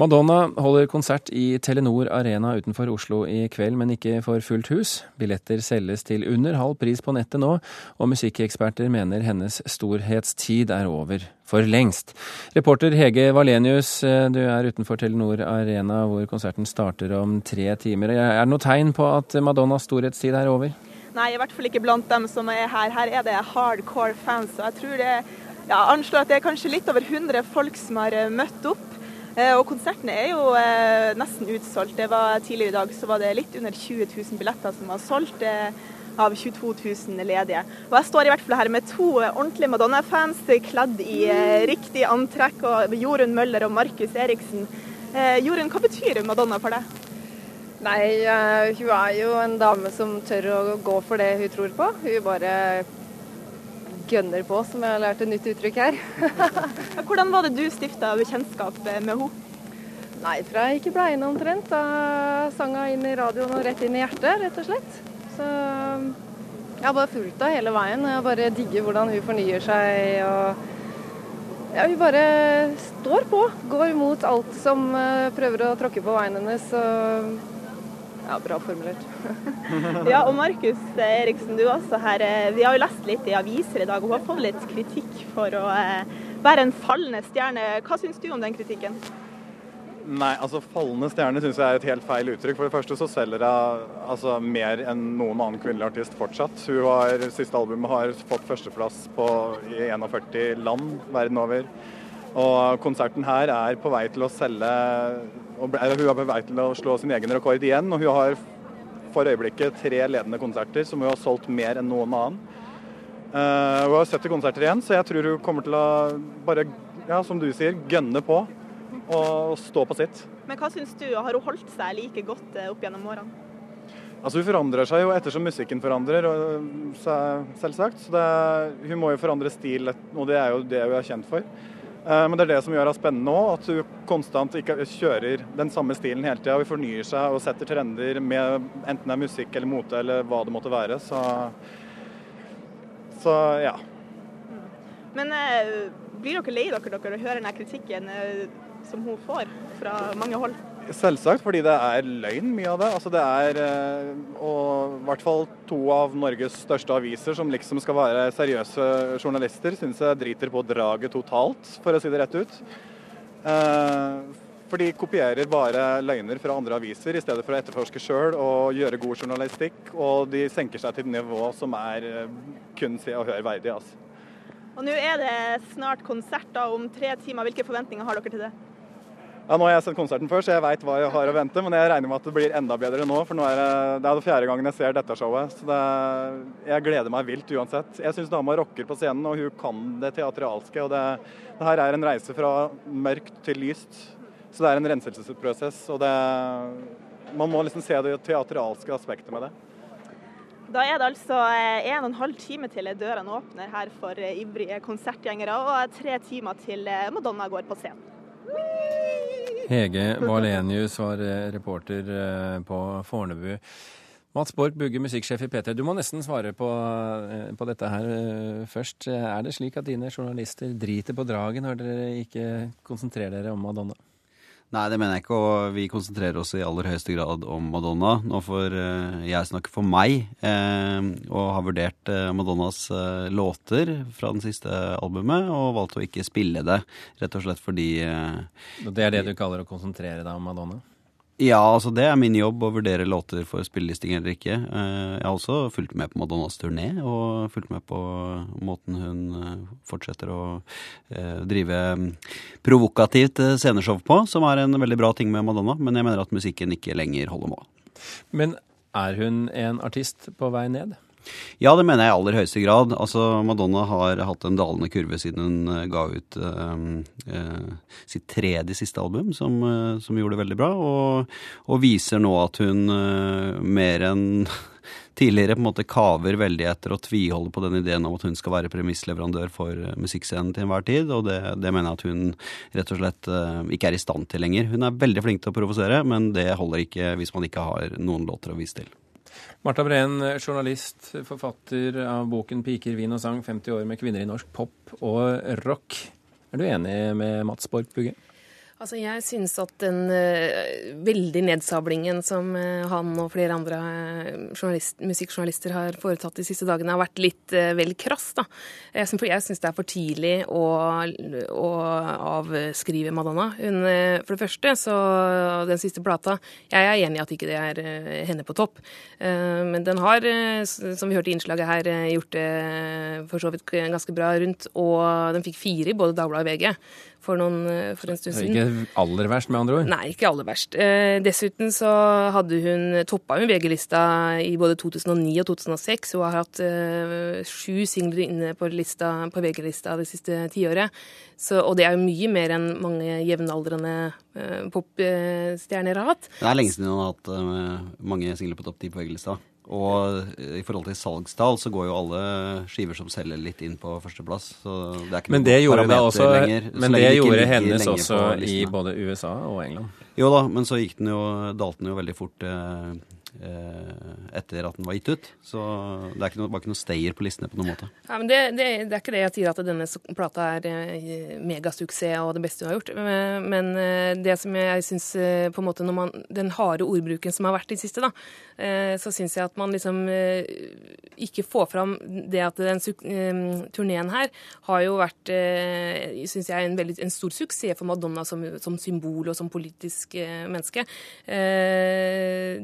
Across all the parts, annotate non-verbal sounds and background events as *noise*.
Madonna holder konsert i Telenor Arena utenfor Oslo i kveld, men ikke for fullt hus. Billetter selges til under halv pris på nettet nå, og musikkeksperter mener hennes storhetstid er over for lengst. Reporter Hege Valenius, du er utenfor Telenor Arena hvor konserten starter om tre timer. Er det noe tegn på at Madonnas storhetstid er over? Nei, i hvert fall ikke blant dem som er her. Her er det hardcore fans. og jeg tror det ja, anslår at det er kanskje litt over 100 folk som har møtt opp. Eh, og konserten er jo eh, nesten utsolgt. Det var Tidligere i dag så var det litt under 20 000 billetter som var solgt eh, av 22 000 ledige. Og Jeg står i hvert fall her med to ordentlige Madonna-fans kledd i riktig antrekk. og Jorunn Møller og Markus Eriksen. Jorunn, hva betyr Madonna for deg? Nei, hun er jo en dame som tør å gå for det hun tror på. Hun bare gønner på, som jeg har lært et nytt uttrykk her. *laughs* Hvordan var det du stifta bekjentskap med henne? Nei, fra jeg ikke ble inne omtrent. Da sang hun inn i radioen og rett inn i hjertet, rett og slett. Så jeg har bare fulgt henne hele veien. Jeg bare digger hvordan hun fornyer seg. og ja, Hun bare står på. Går imot alt som eh, prøver å tråkke på veien hennes. Og ja, bra formulert. ja, og Markus Eriksen, du også her. Eh, vi har jo lest litt i aviser i dag, og hun har fått litt kritikk for å eh, være en fallende stjerne. Hva syns du om den kritikken? Nei, altså Fallende stjerne syns jeg er et helt feil uttrykk. For det første så selger hun altså, mer enn noen annen kvinnelig artist fortsatt. Hun har, Siste albumet har fått førsteplass på, i 41 land verden over. Og konserten her er på vei til å selge og Hun er på vei til å slå sin egen rekord igjen. og hun har for øyeblikket tre ledende konserter som hun har solgt mer enn noen annen. Uh, hun har 70 konserter igjen, så jeg tror hun kommer til å bare, ja, som du sier, gønne på og stå på sitt. Men hva syns du, har hun holdt seg like godt eh, opp gjennom årene? Altså Hun forandrer seg jo ettersom musikken forandrer seg, selvsagt. Så det, hun må jo forandre stil, og det er jo det hun er kjent for. Eh, men det er det som gjør det spennende òg, at du konstant ikke kjører den samme stilen hele tida. Vi fornyer seg og setter trender med enten det er musikk eller mote eller hva det måtte være. Så, så ja. Men eh, blir dere lei dere, dere hører denne kritikken eh, som hun får fra mange hold? Selvsagt, fordi det er løgn, mye av det. Altså det er, eh, og i hvert fall to av Norges største aviser som liksom skal være seriøse journalister, syns jeg driter på draget totalt, for å si det rett ut. Eh, for de kopierer bare løgner fra andre aviser i stedet for å etterforske sjøl og gjøre god journalistikk. Og de senker seg til et nivå som er eh, kun Se og Hør verdig. Altså. Og Nå er det snart konsert da, om tre timer. Hvilke forventninger har dere til det? Ja, Nå har jeg sett konserten før, så jeg veit hva jeg har å vente. Men jeg regner med at det blir enda bedre nå, for nå er det, det er det fjerde gangen jeg ser dette showet. Så det, jeg gleder meg vilt uansett. Jeg syns dama rocker på scenen, og hun kan det teatralske. og det, det, her er en reise fra mørkt til lyst. Så det er en renselsesprosess. og det, Man må liksom se det teatralske aspektet med det. Da er det altså eh, en og en halv time til dørene åpner her for eh, ivrige konsertgjengere, og tre timer til eh, Madonna går på scenen. Hege Valenius var eh, reporter eh, på Fornebu. Mats Borch Bugge, musikksjef i P3. Du må nesten svare på, eh, på, dette her først. Er det slik at dine journalister driter på draget når dere ikke konsentrerer dere om Madonna? Nei, det mener jeg ikke, og vi konsentrerer oss i aller høyeste grad om Madonna. Nå får uh, jeg snakke for meg, uh, og har vurdert uh, Madonnas låter fra den siste albumet, og valgt å ikke spille det, rett og slett fordi Det er det du kaller å konsentrere deg om Madonna? Ja, altså det er min jobb å vurdere låter for spillelisting eller ikke. Eh, jeg har også fulgt med på Madonnas turné, og fulgt med på måten hun eh, fortsetter å eh, drive mm, provokativt sceneshow på, som er en veldig bra ting med Madonna, men jeg mener at musikken ikke lenger holder mål. Men er hun en artist på vei ned? Ja, det mener jeg i aller høyeste grad. Altså, Madonna har hatt en dalende kurve siden hun uh, ga ut eh, eh, sitt tredje siste album, som, som, gjorde det veldig bra, og, og viser nå at hun mer enn *laughs* tidligere på en måte kaver veldig etter å tviholde på den ideen om at hun skal være premissleverandør for musikkscenen til enhver tid, og det, det, mener jeg at hun rett og slett ikke er i stand til lenger. Hun er veldig flink til å provosere, men det holder ikke hvis man ikke har noen låter å vise til. Marta Breen, journalist, forfatter av boken 'Piker, vin og sang 50 år med kvinner i norsk pop og rock'. Er du enig med Mats Borg Bugge? Altså, Jeg synes at den uh, veldig nedsablingen som uh, han og flere andre uh, musikkjournalister har foretatt de siste dagene, har vært litt vel krass. da. Jeg syns, syns det er for tidlig å, å avskrive Madonna. Hun, for det første, så den siste plata Jeg er enig i at ikke det er henne på topp. men den har, som vi hørte i innslaget her, gjort det for så vidt ganske bra rundt. Og den fikk fire i både Dagbladet og VG for, noen, eh, for en stund siden. Aller verst, med andre ord? Nei, ikke aller verst. Eh, dessuten så hadde hun toppa hun VG-lista i både 2009 og 2006. Hun har hatt eh, sju singler inne på, på VG-lista det siste tiåret. Og det er jo mye mer enn mange jevnaldrende eh, popstjerner har hatt. Det er lenge siden hun har hatt mange singler på topp ti på VG-lista. Og i forhold til salgstall så går jo alle skiver som selger litt inn på førsteplass. Så det er ikke men det gjorde, det også, lenger, men det gjorde hennes også i både USA og England? Jo da, men så gikk den jo, dalte den jo veldig fort eh, Eh, etter at den var gitt ut. Så det er ikke noe, var ikke noe stayer på listene på noen måte. Ja, men det, det, det, er ikke det jeg sier at denne plata er eh, megasuksess og det beste hun har gjort. Men men det som jeg syns på en måte når man, Den harde ordbruken som har vært i det siste, da, så syns jeg at man liksom ikke får fram det at den turneen her har jo vært syns jeg en, veldig, en stor suksess for Madonna som, som symbol og som politisk menneske.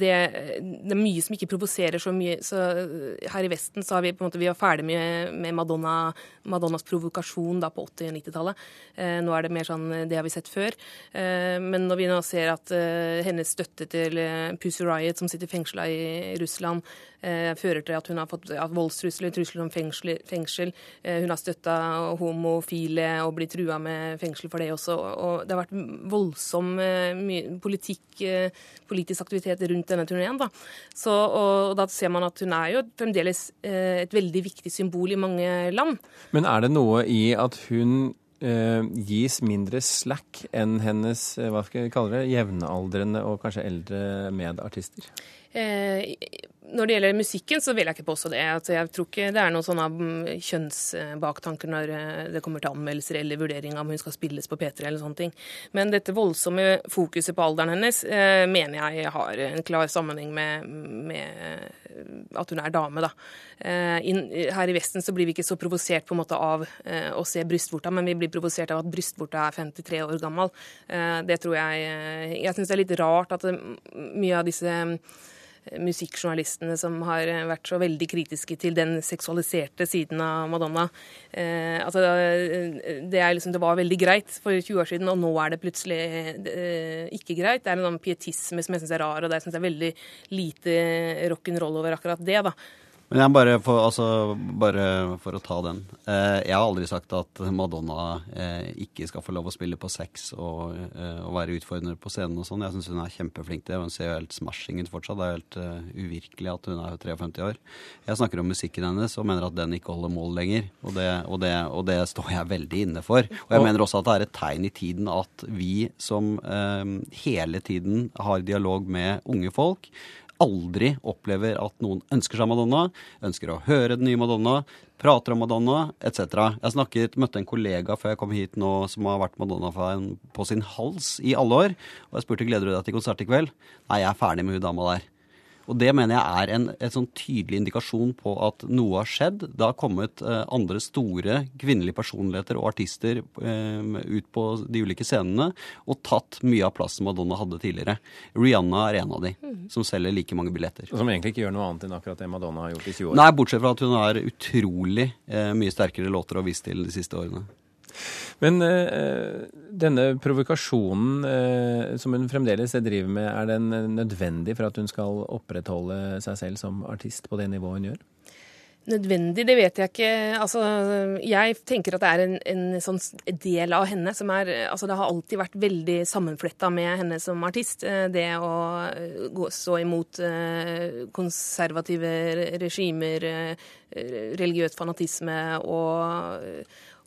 Det det er mye som ikke provoserer så mye. Så eh, her i Vesten så har vi på en måte, vi var ferdig med, med Madonna, Madonnas provokasjon da på 80- og 90-tallet. Eh, nå er det mer sånn Det har vi sett før. Eh, men når vi nå ser at eh, hennes støtte til eh, Pussy Riot, som sitter fengsla i Russland, eh, fører til at hun har fått voldstrusler, trusler om fengsel. fengsel. hun har støtta homofile og blitt trua med fengsel for det også. Og det har vært voldsom politikk, politisk aktivitet rundt denne turneen. Da. Så, og, da ser man at hun er jo fremdeles eh, et veldig viktig symbol i mange land. Men er det noe i at hun eh, gis mindre slack enn hennes eh, hva skal jeg kalle det, jevnaldrende og kanskje eldre medartister? Eh, når det gjelder musikken, så vil jeg ikke påstå det. Altså, jeg tror ikke det er noen sånne mm, kjønnsbaktanker når eh, det kommer til anmeldelser eller vurdering av om hun skal spilles på P3 eller sånne ting. Men dette voldsomme fokuset på alderen hennes eh, mener jeg har en klar sammenheng med, med at hun er dame, da. Eh, her i Vesten så blir vi ikke så provosert på en måte av eh, å se brystvorta, men vi blir provosert av at brystvorta er 53 år gammel. Eh, det tror jeg Jeg syns det er litt rart at mye av disse musikkjournalistene som har vært så veldig kritiske til den seksualiserte siden av Madonna. Eh, altså, det, liksom, det, var veldig greit for 20 år siden, og nå er det plutselig eh, ikke greit. Det er en pietisme som jeg syns er rar, og det syns jeg er veldig lite rock'n'roll over akkurat det. da. Men jeg bare for, altså, bare for å ta den. Eh, jeg har aldri sagt at Madonna eh, ikke skal få lov å spille på sex og, eh, og være utfordrende på scenen og sånn. Jeg syns hun er kjempeflink til det. Hun ser jo helt smashing ut fortsatt. Det er helt uh, uvirkelig at hun er 53 år. Jeg snakker om musikken hennes og mener at den ikke holder mål lenger. Og det, og det, og det står jeg veldig inne for. Og jeg mener også at det er et tegn i tiden at vi som eh, hele tiden har dialog med unge folk, aldri opplever at noen ønsker seg Madonna, ønsker å høre den nye Madonna, prater om Madonna etc. Jeg snakket, møtte en kollega før jeg kom hit nå som har vært Madonna-fan på sin hals i alle år. Og jeg spurte gleder du deg til konsert i kveld. Nei, jeg er ferdig med hun dama der. Og det mener jeg er en et sånn tydelig indikasjon på at noe har skjedd. Det har kommet eh, andre store kvinnelige personligheter og artister eh, ut på de ulike scenene og tatt mye av plassen Madonna hadde tidligere. Rihanna er en av de som selger like mange billetter. Som egentlig ikke gjør noe annet enn akkurat det Madonna har gjort i 20 år? Nei, bortsett fra at hun har utrolig eh, mye sterkere låter å vise til de siste årene. Men uh, denne provokasjonen uh, som hun fremdeles driver med, er den nødvendig for at hun skal opprettholde seg selv som artist på det nivået hun gjør? Nødvendig, det vet jeg ikke. Altså, jeg tenker at det er en, en sånn del av henne som er altså Det har alltid vært veldig sammenfletta med henne som artist. Eh, det å gå, så imot konservative regimer, religiøs fanatisme og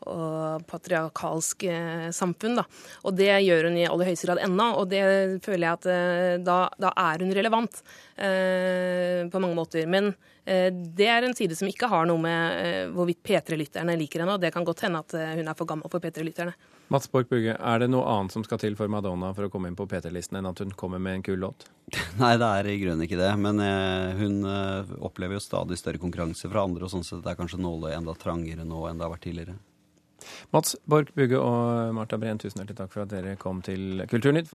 og patriarkalsk eh, samfunn. Da. Og det gjør hun i aller høyeste grad ennå, og det føler jeg at eh, da, da er hun relevant eh, på mange måter. Men eh, det er en side som ikke har noe med eh, hvorvidt P3-lytterne liker henne, og det kan godt hende at hun er for gammel for P3-lytterne. Mats Borch Bugge, er det noe annet som skal til for Madonna for å komme inn på P3-listen enn at hun kommer med en kul låt? *laughs* Nei, det er i grunnen ikke det. Men hun opplever jo stadig større konkurranse fra andre, og sånn sett er kanskje nåløyet enda trangere nå enn det har vært tidligere. Mats Borch Bugge og Marta Breen, tusen hjertelig takk for at dere kom til Kulturnytt.